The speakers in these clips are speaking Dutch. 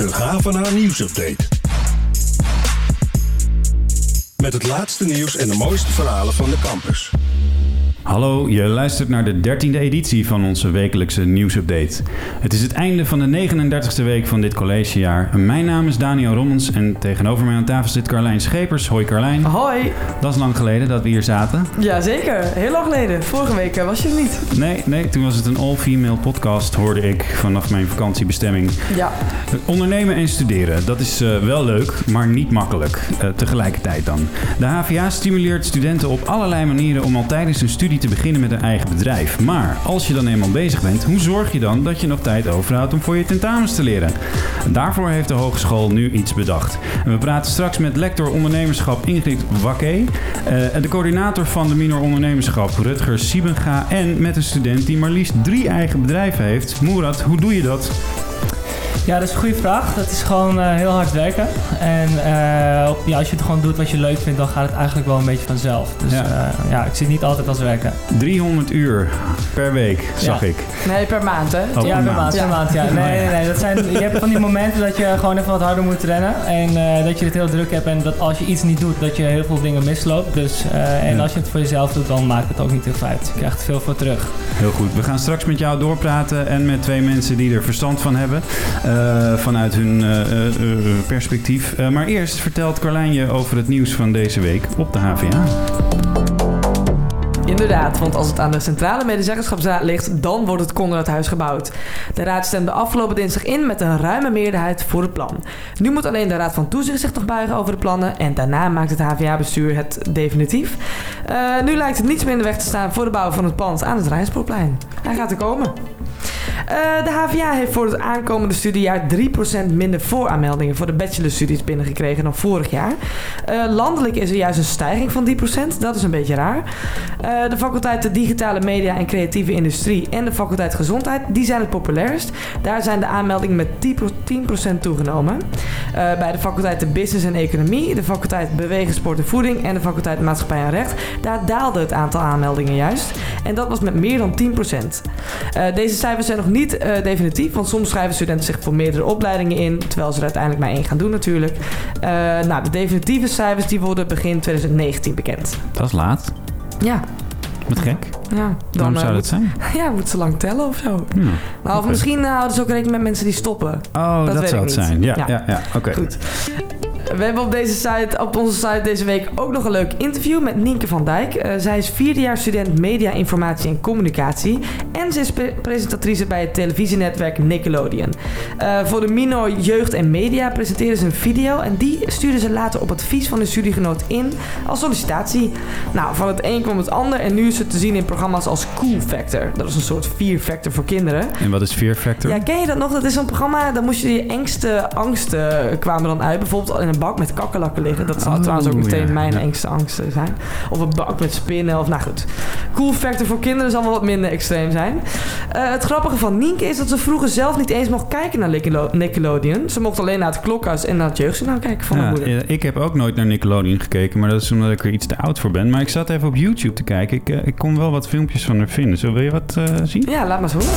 De Havana nieuwsupdate. Met het laatste nieuws en de mooiste verhalen van de campus. Hallo, je luistert naar de 13e editie van onze wekelijkse nieuwsupdate. Het is het einde van de 39e week van dit collegejaar. Mijn naam is Daniel Rommens en tegenover mij aan tafel zit Carlijn Schepers. Hoi Carlijn. Hoi. Dat is lang geleden dat we hier zaten. Jazeker, heel lang geleden. Vorige week eh, was je er niet. Nee, nee, toen was het een all-female podcast, hoorde ik vanaf mijn vakantiebestemming. Ja. Ondernemen en studeren, dat is eh, wel leuk, maar niet makkelijk. Eh, tegelijkertijd dan. De HVA stimuleert studenten op allerlei manieren om al tijdens hun studie te beginnen met een eigen bedrijf. Maar als je dan eenmaal bezig bent, hoe zorg je dan dat je nog tijd overhoudt om voor je tentamens te leren? Daarvoor heeft de hogeschool nu iets bedacht. En we praten straks met lector ondernemerschap Ingrid Wakke, eh, de coördinator van de minor ondernemerschap Rutger Siebenga en met een student die maar liefst drie eigen bedrijven heeft. Moerad, hoe doe je dat? Ja, dat is een goede vraag. Dat is gewoon eh, heel hard werken. En eh, op- ja, als je het gewoon doet wat je leuk vindt, dan gaat het eigenlijk wel een beetje vanzelf. Dus Ja. ja, ja ik zit niet altijd als werken. 300 uur per week, zag Ja. ik. Nee, per maand, hè? Oh, ja, per maand. Per maand ja. Nee, nee, nee. Dat zijn, je hebt van die momenten dat je gewoon even wat harder moet rennen. En eh, dat je het heel druk hebt. En dat als je iets niet doet, dat je heel veel dingen misloopt. Dus, eh, en Ja. als je het voor jezelf doet, dan maakt het ook niet heel veel uit. Je krijgt er veel voor terug. Heel goed. We gaan straks met jou doorpraten en met twee mensen die er verstand van hebben. Eh, vanuit hun eh, eh, perspectief. Maar eerst vertelt Carlijn je over het nieuws van deze week op de HVA. Inderdaad, want als het aan de Centrale Medezeggenschapsraad ligt, dan wordt het Conradhuis gebouwd. De raad stemde afgelopen dinsdag in met een ruime meerderheid voor het plan. Nu moet alleen de Raad van Toezicht zich nog buigen over de plannen en daarna maakt het HVA-bestuur het definitief. Nu lijkt het niets meer in de weg te staan voor de bouw van het pand aan het Rijnspoorplein. Hij gaat er komen. Eh, de HVA heeft voor het aankomende studiejaar 3% minder vooraanmeldingen voor de bachelorstudies binnengekregen dan vorig jaar. Eh, landelijk is er juist een stijging van die procent. Dat is een beetje raar. Eh, de faculteiten Digitale Media en Creatieve Industrie en de faculteit Gezondheid, die zijn het populairst. Daar zijn de aanmeldingen met 10% toegenomen. Eh, bij de faculteiten Business en Economie, de faculteit Bewegen, Sport en Voeding en de faculteit Maatschappij en Recht, daar daalde het aantal aanmeldingen juist. En dat was met meer dan 10%. Eh, deze cijfers zijn nog niet eh, definitief, want soms schrijven studenten zich voor meerdere opleidingen in, terwijl ze er uiteindelijk maar één gaan doen natuurlijk. Nou, de definitieve cijfers die worden begin 2019 bekend. Dat is laat. Ja, Wat gek. ja. Dan Waarom eh, zou dat zijn? ja, moet ze lang tellen of zo. Nou, of misschien eh, houden ze ook rekening met mensen die stoppen. Oh, dat, zou het zijn. Ja, Ja. ja. ja, Oké. Goed. We hebben op, deze site, op onze site deze week ook nog een leuk interview met Nienke van Dijk. Eh, zij is vierdejaars student Media, Informatie en Communicatie. En ze is pre- presentatrice bij het televisienetwerk Nickelodeon. Eh, voor de Minor Jeugd en Media presenteren ze een video. En die sturen ze later op advies van hun studiegenoot in als sollicitatie. Nou, van het een kwam het ander. En nu is het te zien in programma's als Cool Factor. Dat is een soort Fear Factor voor kinderen. En wat is Fear Factor? Ja, ken je dat nog? Dat is zo'n programma, dan moest je je engste angsten kwamen dan uit. Bijvoorbeeld in een bak met kakkerlakken liggen. Dat zou Oh, trouwens ook meteen ja, mijn ja. engste angsten zijn. Of een bak met spinnen. Of nou goed. Cool factor voor kinderen zal wel wat minder extreem zijn. Eh, het grappige van Nienke is dat ze vroeger zelf niet eens mocht kijken naar Nickelode- Nickelodeon. Ze mocht alleen naar het klokhuis en naar het jeugdjournaal kijken van Ja, haar moeder. ja, ik heb ook nooit naar Nickelodeon gekeken, maar dat is omdat ik er iets te oud voor ben. Maar ik zat even op YouTube te kijken. Ik, eh, ik kon wel wat filmpjes van haar vinden. Zo, wil je wat eh, zien? Ja, laat maar eens horen.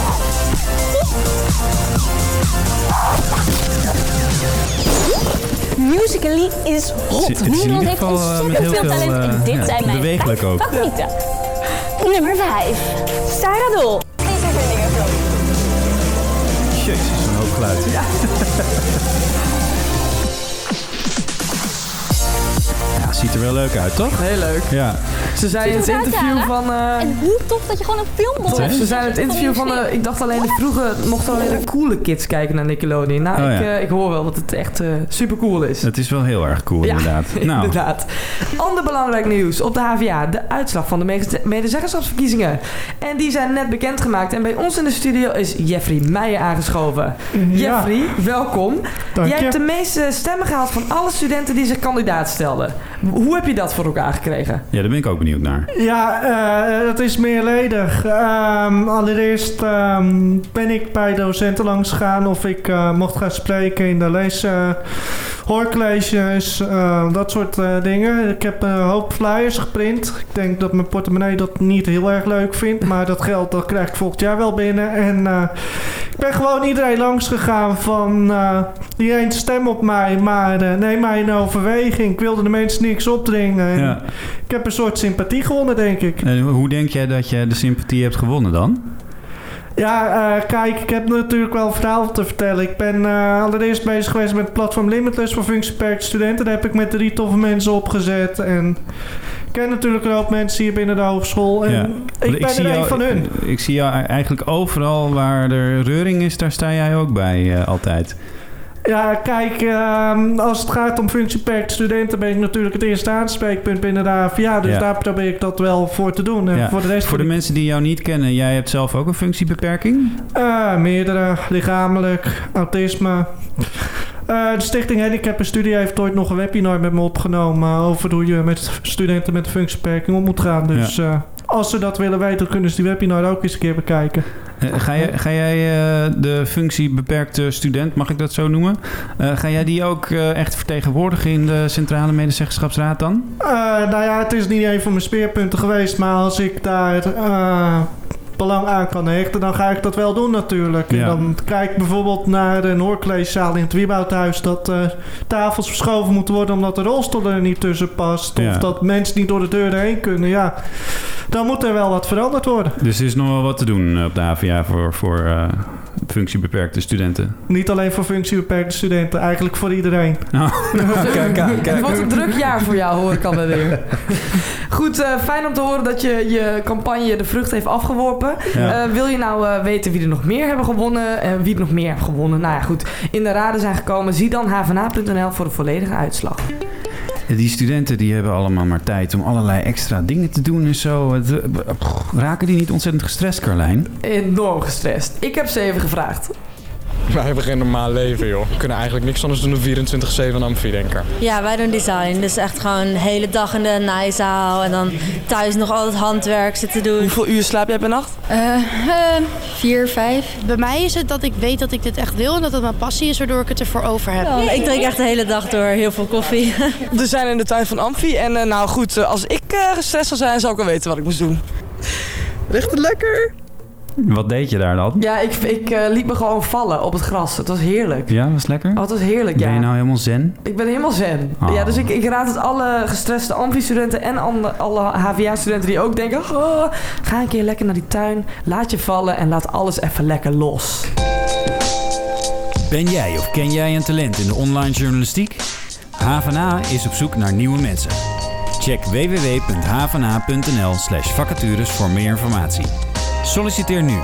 Musically is hot. Het is Nederland heeft eh, ontzettend heel veel talent. en eh, dit ja, zijn mijn bewegelijk ook. favorieten. Nummer 5. Sarah Dol. Deze vind ik. Jezus, een hoop geluid. Ja. ziet er wel leuk uit, toch? Heel leuk. Ja. Ze zei in het interview van... eh, En hoe tof dat je gewoon een film mocht. Ze zei in het interview van, eh, ik dacht alleen, vroeger mochten alleen de coole kids kijken naar Nickelodeon. Nou, Oh, ik, ja. eh, ik hoor wel dat het echt eh, super cool is. Het is wel heel erg cool, Ja, inderdaad. Nou, inderdaad. Ander belangrijk nieuws op de HVA. De uitslag van de mede- medezeggenschapsverkiezingen. En die zijn net bekendgemaakt. En bij ons in de studio is Jeffrey Meijer aangeschoven. Jeffrey, welkom. Dank Jij je. hebt de meeste stemmen gehaald van alle studenten die zich kandidaat stelden. Hoe heb je dat voor elkaar gekregen? ja, daar ben ik ook benieuwd naar. Ja, eh, het is meerledig. Ehm, allereerst ehm, ben ik bij docenten langs gegaan of ik eh, mocht gaan spreken in de lees, eh, hoorcolleges, eh, dat soort eh, dingen. Ik heb een hoop flyers geprint. Ik denk dat mijn portemonnee dat niet heel erg leuk vindt, maar dat geld dat krijg ik volgend jaar wel binnen. En eh, ik ben gewoon iedereen langs gegaan van niet eens stem op mij, maar neem mij in overweging. Ik wilde de mensen niks opdringen. Ja. Ik heb een soort sympathie gewonnen, denk ik. En hoe denk jij dat je de sympathie hebt gewonnen dan? Ja, eh, kijk, ik heb natuurlijk wel een verhaal te vertellen. Ik ben eh, allereerst bezig geweest met het platform Limitless voor functiebeperkte studenten. Daar heb ik met drie toffe mensen opgezet. En ik ken natuurlijk een hoop mensen hier binnen de hogeschool. En Ja. ik ben er een van hun. Ik zie jou eigenlijk overal waar er reuring is, daar sta jij ook bij eh, altijd. Ja, kijk, ehm, als het gaat om functiebeperkte studenten... ben ik natuurlijk het eerste aanspreekpunt binnen de AVA. Dus Ja. daar probeer ik dat wel voor te doen. En Ja. voor de rest Voor de mensen die jou niet kennen, jij hebt zelf ook een functiebeperking? Eh, meerdere, lichamelijk, autisme. Eh, de Stichting Handicap en Studie heeft ooit nog een webinar met me opgenomen over hoe je met studenten met een functiebeperking om moet gaan. Dus eh, als ze dat willen weten, kunnen ze die webinar ook eens een keer bekijken. Eh, Ga jij, ga jij eh, de functiebeperkte student, mag ik dat zo noemen? Eh, ga jij die ook eh, echt vertegenwoordigen in de Centrale Medezeggenschapsraad dan? Eh, nou ja, het is niet een van mijn speerpunten geweest, maar als ik daar eh, belang aan kan hechten, dan ga ik dat wel doen natuurlijk. Ja. En dan kijk ik bijvoorbeeld naar een hoorcollegezaal in het Wieboudhuis dat eh, tafels verschoven moeten worden omdat de rolstoel er niet tussen past. Ja. Of dat mensen niet door de deuren heen kunnen. Ja, dan moet er wel wat veranderd worden. Dus er is nog wel wat te doen eh, op de HVA voor, voor eh, functiebeperkte studenten. Niet alleen voor functiebeperkte studenten, eigenlijk voor iedereen. kijk, kijk, Het wordt een druk jaar voor jou, hoor ik alweer weer. Goed, eh, fijn om te horen dat je je campagne de vrucht heeft afgeworpen. Ja. Eh, wil je nou eh, weten wie er nog meer hebben gewonnen? en wie er nog meer heeft gewonnen? Nou ja, goed. In de raden zijn gekomen. Zie dan hvna.nl voor de volledige uitslag. Die studenten die hebben allemaal maar tijd om allerlei extra dingen te doen en zo. Eh, raken die niet ontzettend gestrest, Carlijn? Enorm gestrest. Ik heb ze even gevraagd. Wij hebben geen normaal leven, joh. We kunnen eigenlijk niks anders doen dan 24-7 amfi, denken. Ja, wij doen design. Dus echt gewoon de hele dag in de naaizaal. En dan thuis nog al het handwerk zitten doen. Hoeveel uur slaap jij per nacht? Eh, vier, vijf. Bij mij is het dat ik weet dat ik dit echt wil en dat het mijn passie is, waardoor ik het ervoor over heb. Ja, ik drink echt de hele dag door heel veel koffie. We zijn in de tuin van Amfi. En eh, nou goed, eh, als ik eh, gestrest zou zijn, zou ik wel weten wat ik moest doen. Ligt het lekker? Wat deed je daar dan? Ja, ik, ik eh, liet me gewoon vallen op het gras. Het was heerlijk. Ja, was lekker? Oh, het was heerlijk, ja. Ben je nou helemaal zen? Ik ben helemaal zen. Oh. Ja, dus ik, ik raad het alle gestreste Amfi-studenten en alle, alle HVA-studenten die ook denken... Oh, ga een keer lekker naar die tuin, laat je vallen en laat alles even lekker los. Ben jij of ken jij een talent in de online journalistiek? HVA is op zoek naar nieuwe mensen. Check www.hvna.nl slash vacatures voor meer informatie. Solliciteer nu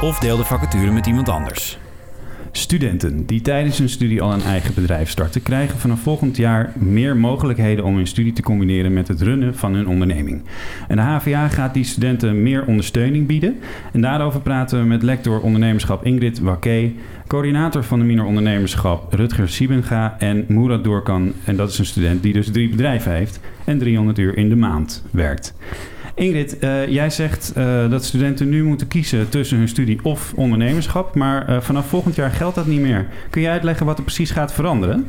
of deel de vacature met iemand anders. Studenten die tijdens hun studie al een eigen bedrijf starten, krijgen vanaf volgend jaar meer mogelijkheden om hun studie te combineren met het runnen van hun onderneming. En de HVA gaat die studenten meer ondersteuning bieden. En daarover praten we met lector ondernemerschap Ingrid Waké, coördinator van de minor ondernemerschap Rutger Siebenga en Mourad Doorkan. En dat is een student die dus drie bedrijven heeft en 300 uur in de maand werkt. Ingrid, eh, jij zegt eh, dat studenten nu moeten kiezen tussen hun studie of ondernemerschap. Maar eh, vanaf volgend jaar geldt dat niet meer. Kun je uitleggen wat er precies gaat veranderen?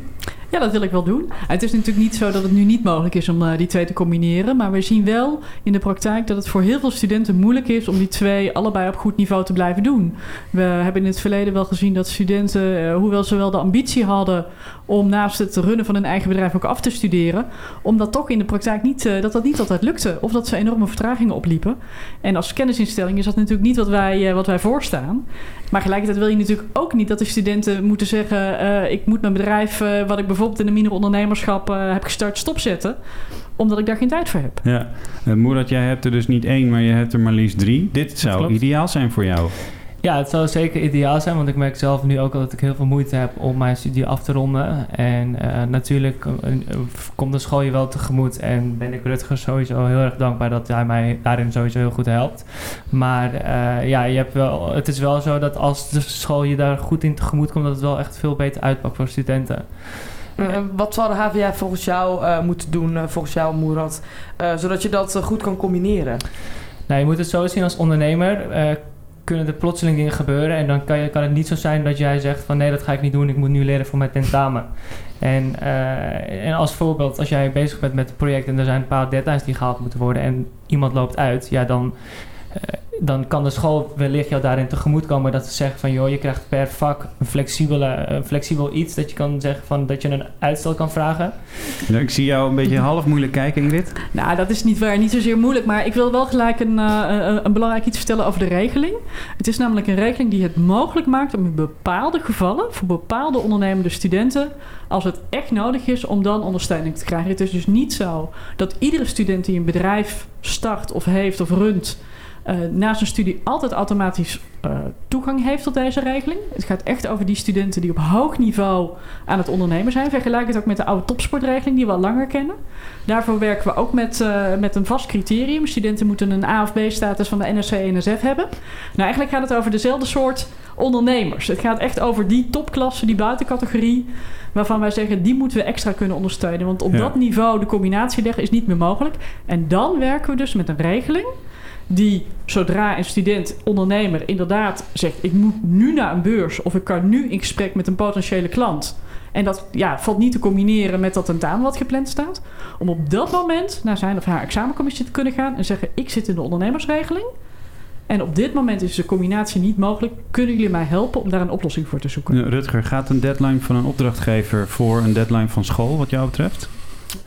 Ja, dat wil ik wel doen. Het is natuurlijk niet zo dat het nu niet mogelijk is om eh, die twee te combineren. Maar we zien wel in de praktijk dat het voor heel veel studenten moeilijk is om die twee allebei op goed niveau te blijven doen. We hebben in het verleden wel gezien dat studenten, eh, hoewel ze wel de ambitie hadden om naast het runnen van hun eigen bedrijf ook af te studeren, om dat toch in de praktijk niet, eh, dat dat niet altijd lukte. Of dat ze enorme vertragingen opliepen. En als kennisinstelling is dat natuurlijk niet wat wij, wat wij voorstaan. Maar gelijkertijd wil je natuurlijk ook niet dat de studenten moeten zeggen: ik moet mijn bedrijf, wat ik bijvoorbeeld in de minor ondernemerschap eh, heb gestart, stopzetten. Omdat ik daar geen tijd voor heb. Ja, uh, Moerad, jij hebt er dus niet één, maar je hebt er maar liefst drie. Dit zou ideaal zijn voor jou. Ja, het zou zeker ideaal zijn, want ik merk zelf nu ook al dat ik heel veel moeite heb om mijn studie af te ronden. En eh, natuurlijk eh, komt de school je wel tegemoet en ben ik Rutger sowieso heel erg dankbaar dat hij mij daarin sowieso heel goed helpt. Maar eh, ja, je hebt wel, het is wel zo dat als de school je daar goed in tegemoet komt, dat het wel echt veel beter uitpakt voor studenten. Eh, wat zou de HVA volgens jou eh, moeten doen, eh, volgens jou Moerad, zodat je dat goed kan combineren? Nou, je moet het zo zien als ondernemer. kunnen er plotseling dingen gebeuren en dan kan, je, kan het niet zo zijn dat jij zegt van nee, dat ga ik niet doen, ik moet nu leren voor mijn tentamen. En, en als voorbeeld, als jij bezig bent met het project en er zijn een paar deadlines die gehaald moeten worden en iemand loopt uit, ja dan, dan kan de school wellicht jou daarin tegemoet komen dat ze zeggen van joh, je krijgt per vak een, flexibele, een flexibel iets dat je kan zeggen van dat je een uitstel kan vragen. Nou, ik zie jou een beetje half moeilijk kijken, Ingrid. Nou, dat is niet waar, niet zozeer moeilijk. Maar ik wil wel gelijk een, eh, een, een belangrijk iets vertellen over de regeling. Het is namelijk een regeling die het mogelijk maakt om in bepaalde gevallen, voor bepaalde ondernemende studenten, als het echt nodig is, om dan ondersteuning te krijgen. Het is dus niet zo dat iedere student die een bedrijf start of heeft of runt, uh, na zijn studie altijd automatisch uh, toegang heeft tot deze regeling. Het gaat echt over die studenten die op hoog niveau aan het ondernemen zijn. Vergelijk het ook met de oude topsportregeling die we al langer kennen. Daarvoor werken we ook met, uh, met een vast criterium. Studenten moeten een A of B status van de NSC en NSF hebben. Nou, eigenlijk gaat het over dezelfde soort ondernemers. Het gaat echt over die topklasse, die buitencategorie, waarvan wij zeggen die moeten we extra kunnen ondersteunen. Want op ja. dat niveau de combinatie leggen is niet meer mogelijk. En dan werken we dus met een regeling die zodra een student, ondernemer inderdaad zegt: ik moet nu naar een beurs of ik kan nu in gesprek met een potentiële klant. En dat ja, valt niet te combineren met dat tentamen wat gepland staat. Om op dat moment naar zijn of haar examencommissie te kunnen gaan en zeggen: ik zit in de ondernemersregeling. En op dit moment is de combinatie niet mogelijk. Kunnen jullie mij helpen om daar een oplossing voor te zoeken? Ja, Rutger, gaat een deadline van een opdrachtgever voor een deadline van school, wat jou betreft?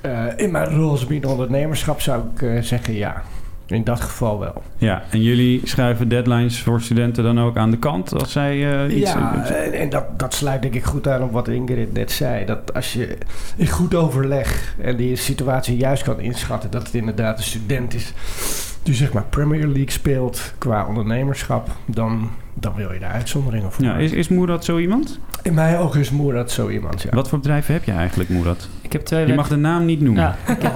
Uh, in mijn rol als binnen ondernemerschap zou ik uh, zeggen ja. In dat geval wel. Ja, en jullie schuiven deadlines voor studenten dan ook aan de kant als zij uh, iets... Ja, en dat, dat sluit denk ik goed aan op wat Ingrid net zei. Dat als je in goed overleg en die situatie juist kan inschatten... dat het inderdaad een student is die zeg maar Premier League speelt qua ondernemerschap... dan, dan wil je daar uitzonderingen voor. Ja, is, is Moerad zo iemand? In mijn ogen is Moerad zo iemand, ja. Wat voor bedrijven heb je eigenlijk, Moerad? Ik heb twee je mag de naam niet noemen. Ja, ik heb,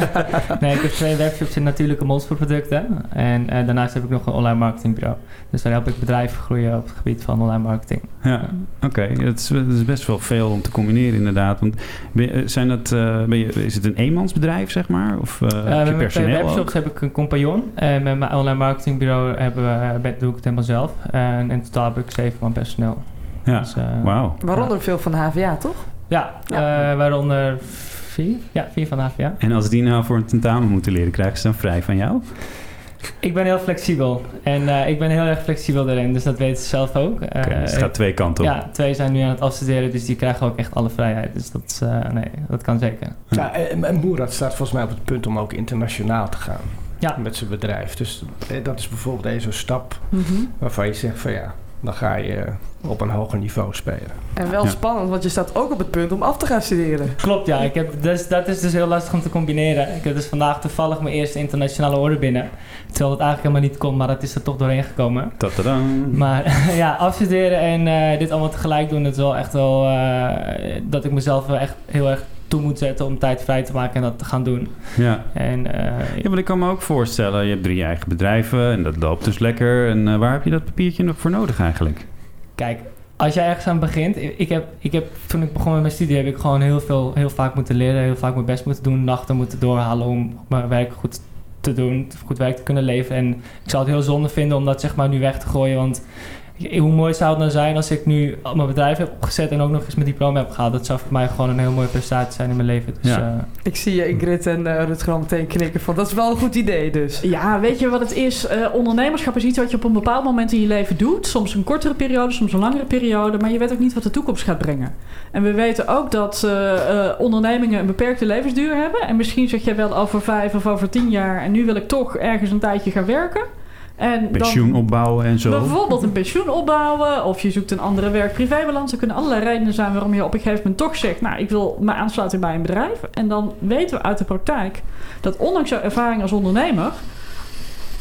nee, ik heb twee webshops in natuurlijke monsterproducten. En uh, daarnaast heb ik nog een online marketingbureau. Dus daar help ik bedrijven groeien op het gebied van online marketing. Ja, oké. Okay. Dat, is, dat is best wel veel om te combineren inderdaad. Want ben, zijn dat, uh, ben je, is het een eenmansbedrijf, zeg maar? Of uh, uh, heb je personeel Met webshops ook? heb ik een compagnon. En met mijn online marketingbureau hebben we, doe ik het helemaal zelf. En in totaal heb ik zeven man personeel. Ja, dus, wauw. Waaronder veel van de HVA, toch? Ja, ja. waaronder vier. Ja, vier van de HVA. En als die nou voor een tentamen moeten leren, krijgen ze dan vrij van jou? Ik ben heel flexibel. En uh, ik ben heel erg flexibel daarin. Dus dat weten ze zelf ook. Uh, okay, dus het gaat twee kanten op. Ja, twee zijn nu aan het afstuderen. Dus die krijgen ook echt alle vrijheid. Dus dat, uh, nee, dat kan zeker. Ja, en, en Boerat staat volgens mij op het punt om ook internationaal te gaan. Ja. Met zijn bedrijf. Dus dat is bijvoorbeeld deze stap mm -hmm. waarvan je zegt van ja, dan ga je op een hoger niveau spelen. En wel ja. spannend, want je staat ook op het punt om af te gaan studeren. Klopt, ja. Ik heb dus, dat is dus heel lastig om te combineren. Ik heb dus vandaag toevallig mijn eerste internationale orde binnen. Terwijl het eigenlijk helemaal niet kon, maar dat is er toch doorheen gekomen. Tadadam. Maar ja, afstuderen en uh, dit allemaal tegelijk doen, dat is wel echt wel... Uh, dat ik mezelf wel echt heel erg toe moet zetten om tijd vrij te maken en dat te gaan doen. Ja. En, uh, ja, maar ik kan me ook voorstellen, je hebt drie eigen bedrijven en dat loopt dus lekker. En uh, waar heb je dat papiertje nog voor nodig eigenlijk? Kijk, als jij ergens aan begint, ik heb, ik heb, toen ik begon met mijn studie heb ik gewoon heel veel, heel vaak moeten leren, heel vaak mijn best moeten doen, nachten moeten doorhalen om mijn werk goed te doen, goed werk te kunnen leveren. En ik zou het heel zonde vinden om dat zeg maar nu weg te gooien, want hoe mooi zou het nou zijn als ik nu mijn bedrijf heb opgezet en ook nog eens mijn diploma heb gehaald. Dat zou voor mij gewoon een heel mooie prestatie zijn in mijn leven. Dus, ja. uh, ik zie je Ingrid en uh, Rutger meteen knikken van dat is wel een goed idee dus. Ja, weet je wat het is? Uh, ondernemerschap is iets wat je op een bepaald moment in je leven doet. Soms een kortere periode, soms een langere periode. Maar je weet ook niet wat de toekomst gaat brengen. En we weten ook dat ondernemingen een beperkte levensduur hebben. En misschien zeg je wel over vijf of over tien jaar en nu wil ik toch ergens een tijdje gaan werken. En pensioen dan, opbouwen en zo. Bijvoorbeeld een pensioen opbouwen. Of je zoekt een andere werk-privébalans. Er kunnen allerlei redenen zijn waarom je op een gegeven moment toch zegt... nou, ik wil me aansluiten bij een bedrijf. En dan weten we uit de praktijk... dat ondanks jouw ervaring als ondernemer...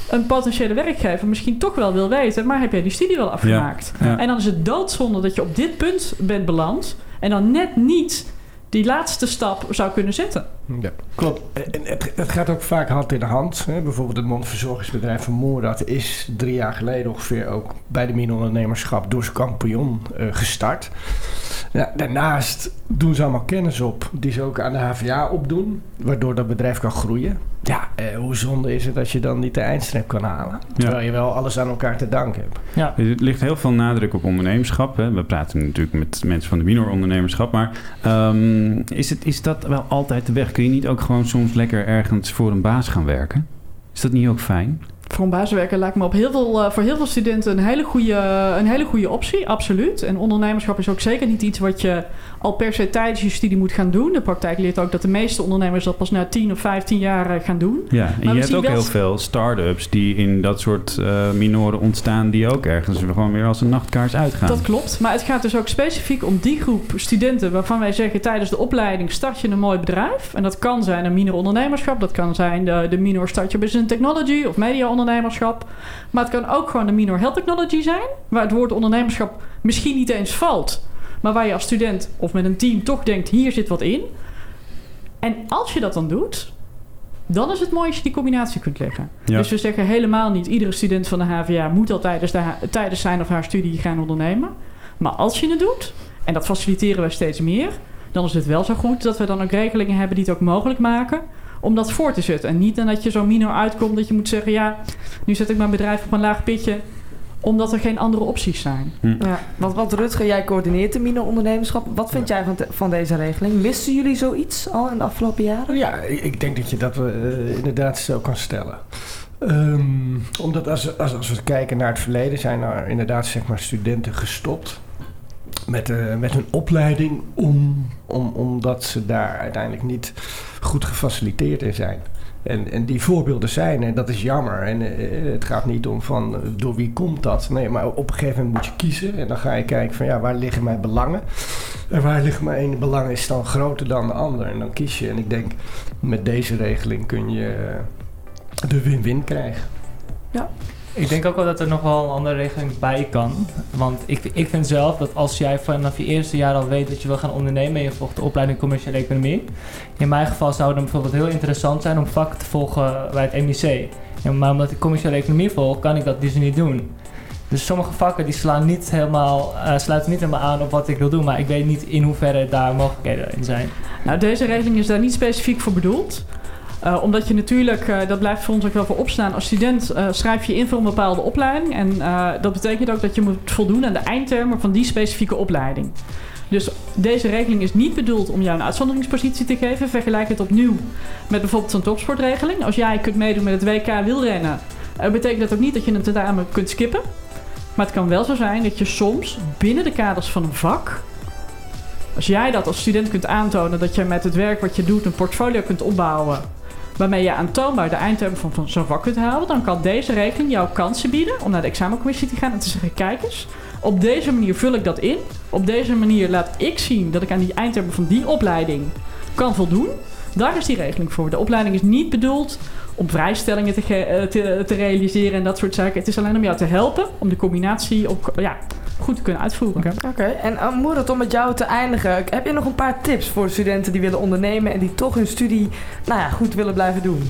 een potentiële werkgever misschien toch wel wil weten... maar heb jij die studie wel afgemaakt? Ja, ja. En dan is het doodzonde dat je op dit punt bent beland... en dan net niet die laatste stap zou kunnen zetten. Ja, klopt. En het, het gaat ook vaak hand in de hand. Hè. Bijvoorbeeld het mondverzorgingsbedrijf van Moerad is drie jaar geleden ongeveer ook bij de mini-ondernemerschap door zijn kampioen uh, gestart. Ja, daarnaast doen ze allemaal kennis op die ze ook aan de HVA opdoen, waardoor dat bedrijf kan groeien. Ja, eh, hoe zonde is het als je dan niet de eindstreep kan halen? Terwijl ja. je wel alles aan elkaar te danken hebt. Ja. Er ligt heel veel nadruk op ondernemerschap. Hè. We praten natuurlijk met mensen van de minor ondernemerschap. Maar um, is, het, is dat wel altijd de weg? Kun je niet ook gewoon soms lekker ergens voor een baas gaan werken? Is dat niet ook fijn? Voor een basiswerker lijkt me op heel veel, eh, voor heel veel studenten een hele, goede, een hele goede optie, absoluut. En ondernemerschap is ook zeker niet iets wat je al per se tijdens je studie moet gaan doen. De praktijk leert ook dat de meeste ondernemers dat pas na 10 of 15 jaar eh, gaan doen. Ja, en Maar je hebt ook wel- heel veel start-ups die in dat soort eh, minoren ontstaan... die ook ergens gewoon weer als een nachtkaars uitgaan. Dat klopt, maar het gaat dus ook specifiek om die groep studenten waarvan wij zeggen tijdens de opleiding start je een mooi bedrijf. En dat kan zijn een minor ondernemerschap, dat kan zijn de, de minor start je business technology of media ondernemerschap. Maar het kan ook gewoon de minor health technology zijn, waar het woord ondernemerschap misschien niet eens valt. Maar waar je als student of met een team toch denkt, hier zit wat in. En als je dat dan doet, dan is het mooi als je die combinatie kunt leggen. Ja. Dus we zeggen helemaal niet iedere student van de HVA moet al tijdens, de, tijdens zijn of haar studie gaan ondernemen. Maar als je het doet, en dat faciliteren we steeds meer, dan is het wel zo goed dat we dan ook regelingen hebben die het ook mogelijk maken om dat voor te zetten. En niet dan dat je zo minor uitkomt dat je moet zeggen, ja, nu zet ik mijn bedrijf op een laag pitje, omdat er geen andere opties zijn. Ja, want, want Rutger, jij coördineert de mine-ondernemerschap. Wat vind jij van, te- van deze regeling? Misten jullie zoiets al in de afgelopen jaren? Ja, ik ik denk dat je dat eh, inderdaad zo kan stellen. Ehm, omdat als, als, als we kijken naar het verleden, zijn er inderdaad zeg maar, studenten gestopt met, eh, met hun opleiding om, om, omdat ze daar uiteindelijk niet goed gefaciliteerd in zijn. En, en die voorbeelden zijn, en dat is jammer. En eh, het gaat niet om van eh, door wie komt dat. Nee, maar op een gegeven moment moet je kiezen. En dan ga je kijken van ja, waar liggen mijn belangen? En waar ligt mijn ene belang is dan groter dan de ander. En dan kies je. En ik denk met deze regeling kun je de win-win krijgen. Ja. Ik denk ook wel dat er nog wel een andere regeling bij kan. Want ik, ik vind zelf dat als jij vanaf je eerste jaar al weet dat je wil gaan ondernemen en je volgt de opleiding commerciële economie. In mijn geval zou het dan bijvoorbeeld heel interessant zijn om vakken te volgen bij het MIC. Maar omdat ik commerciële economie volg, kan ik dat dus niet doen. Dus sommige vakken die slaan niet helemaal, eh, sluiten niet helemaal aan op wat ik wil doen. Maar ik weet niet in hoeverre daar mogelijkheden in zijn. Nou, deze regeling is daar niet specifiek voor bedoeld. Eh, omdat je natuurlijk, eh, dat blijft voor ons ook wel voor opstaan. Als student eh, schrijf je in voor een bepaalde opleiding. En dat betekent ook dat je moet voldoen aan de eindtermen van die specifieke opleiding. Dus deze regeling is niet bedoeld om jou een uitzonderingspositie te geven. Vergelijk het opnieuw met bijvoorbeeld zo'n topsportregeling. Als jij kunt meedoen met het WK wielrennen, betekent dat ook niet dat je een tentamen kunt skippen. Maar het kan wel zo zijn dat je soms binnen de kaders van een vak als jij dat als student kunt aantonen dat je met het werk wat je doet een portfolio kunt opbouwen. Waarmee je aantoonbaar de eindtermen van, van zo'n vak kunt halen. Dan kan deze regeling jou kansen bieden om naar de examencommissie te gaan en te zeggen: kijk eens, op deze manier vul ik dat in. Op deze manier laat ik zien dat ik aan die eindtermen van die opleiding kan voldoen. Daar is die regeling voor. De opleiding is niet bedoeld om vrijstellingen te, ge- eh, te, te realiseren en dat soort zaken. Het is alleen om jou te helpen om de combinatie op, ja, goed te kunnen uitvoeren. Oké, en uh, Moerat, om met jou te eindigen. Heb je nog een paar tips voor studenten die willen ondernemen... en die toch hun studie nou ja, goed willen blijven doen?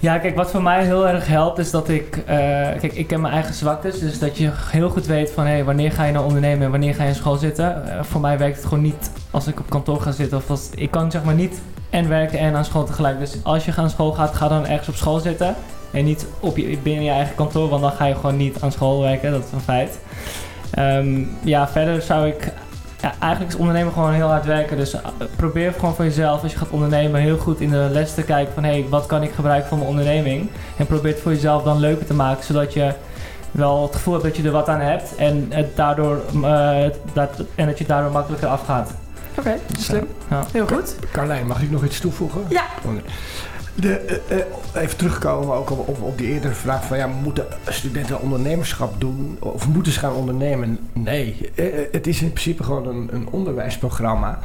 Ja, kijk, wat voor mij heel erg helpt is dat ik... eh, kijk, ik ken mijn eigen zwaktes. Dus dat je heel goed weet van... Hé, wanneer ga je nou ondernemen en wanneer ga je in school zitten? Voor mij werkt het gewoon niet als ik op kantoor ga zitten. Of als, ik kan zeg maar niet en werken en aan school tegelijk. Dus als je aan school gaat, ga dan ergens op school zitten. En niet op je, binnen je eigen kantoor. Want dan ga je gewoon niet aan school werken. Dat is een feit. Ehm, ja, verder zou ik... Eigenlijk is ondernemen gewoon heel hard werken. Dus eh, probeer gewoon voor jezelf, als je gaat ondernemen, heel goed in de les te kijken van hé, hey, wat kan ik gebruiken voor mijn onderneming? En probeer het voor jezelf dan leuker te maken, zodat je wel het gevoel hebt dat je er wat aan hebt en, het daardoor, eh, dat, en dat je daardoor makkelijker afgaat. Oké, slim. Ja. Heel goed. Carlijn, mag ik nog iets toevoegen? Ja. Oh. De, eh, eh, even terugkomen ook op, op, op die eerdere vraag van ja, moeten studenten ondernemerschap doen of moeten ze gaan ondernemen? Nee, Eh, het is in principe gewoon een, een onderwijsprogramma.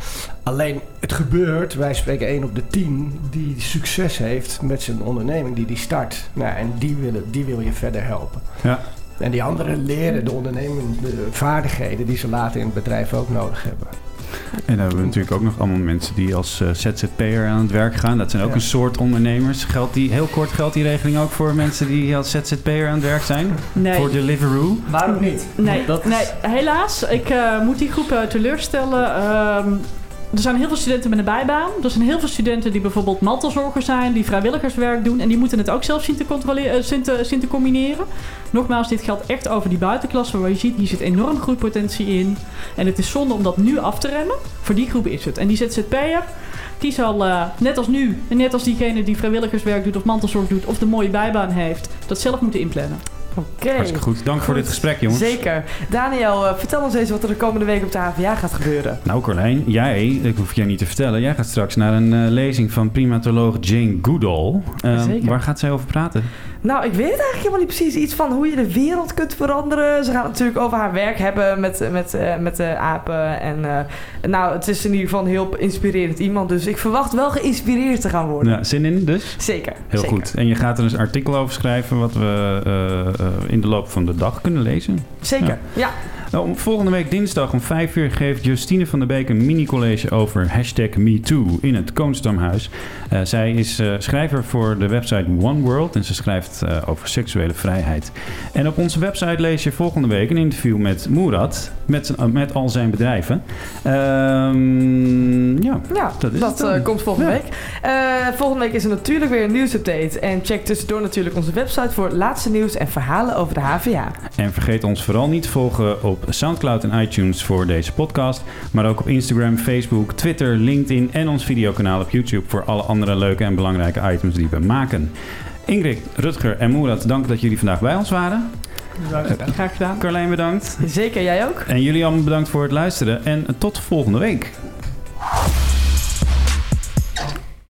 Alleen het gebeurt, wij spreken één op de tien die succes heeft met zijn onderneming die die start. Nou, en die, willen, die wil je verder helpen. Ja. En die anderen leren de ondernemende vaardigheden die ze later in het bedrijf ook nodig hebben. En dan hebben we natuurlijk ook nog allemaal mensen die als eh, ZZP'er aan het werk gaan. Dat zijn ook Ja. een soort ondernemers. Geldt die, heel kort geldt die regeling ook voor mensen die als ZZP'er aan het werk zijn? Nee. Voor Deliveroo? Waarom niet? Nee, Dat is- nee helaas. Ik eh, moet die groep teleurstellen. Ehm, er zijn heel veel studenten met een bijbaan. Er zijn heel veel studenten die bijvoorbeeld mantelzorger zijn, die vrijwilligerswerk doen. En die moeten het ook zelf zien te, controleren, eh, combineren. Nogmaals, dit geldt echt over die buitenklasse waar je ziet, hier zit enorm groeipotentie in. En het is zonde om dat nu af te remmen. Voor die groep is het. En die ZZP'er, die zal eh, net als nu, en net als diegene die vrijwilligerswerk doet of mantelzorg doet of de mooie bijbaan heeft, dat zelf moeten inplannen. Oké. Hartstikke goed. Dank voor dit gesprek, jongens. Zeker. Daniel, eh, vertel ons eens wat er de komende week op de HVA gaat gebeuren. Nou, Carlijn, jij, ik hoef je niet te vertellen, jij gaat straks naar een eh, lezing van primatoloog Jane Goodall. Eh, Zeker. waar gaat zij over praten? Nou, ik weet het eigenlijk helemaal niet precies. Iets van hoe je de wereld kunt veranderen. Ze gaat het natuurlijk over haar werk hebben met, met, eh, met de apen. En eh, nou, het is in ieder geval een heel inspirerend iemand. Dus ik verwacht wel geïnspireerd te gaan worden. Ja, zin in dus? Zeker. Heel zeker. goed. En je gaat er een artikel over schrijven wat we eh, in de loop van de dag kunnen lezen. Zeker, ja. Nou, om- volgende week dinsdag om 5 uur geeft Justine van der Beek een mini-college over hashtag MeToo in het Koonstamhuis. Eh, zij is eh, schrijver voor de website One World en ze schrijft eh, over seksuele vrijheid. En op onze website lees je volgende week een interview met Moerad, met, met al zijn bedrijven. Ehm, ja, Ja, dat is het dan. komt volgende Ja. week. Volgende week is er natuurlijk weer een nieuwsupdate. En check tussendoor natuurlijk onze website voor het laatste nieuws en verhalen over de HVA. En vergeet ons vooral niet te volgen op Soundcloud en iTunes voor deze podcast. Maar ook op Instagram, Facebook, Twitter, LinkedIn en ons videokanaal op YouTube voor alle andere leuke en belangrijke items die we maken. Ingrid, Rutger en Moerad, dank dat jullie vandaag bij ons waren. Graag gedaan. Carlijn bedankt. Zeker, jij ook. En jullie allemaal bedankt voor het luisteren. En tot volgende week.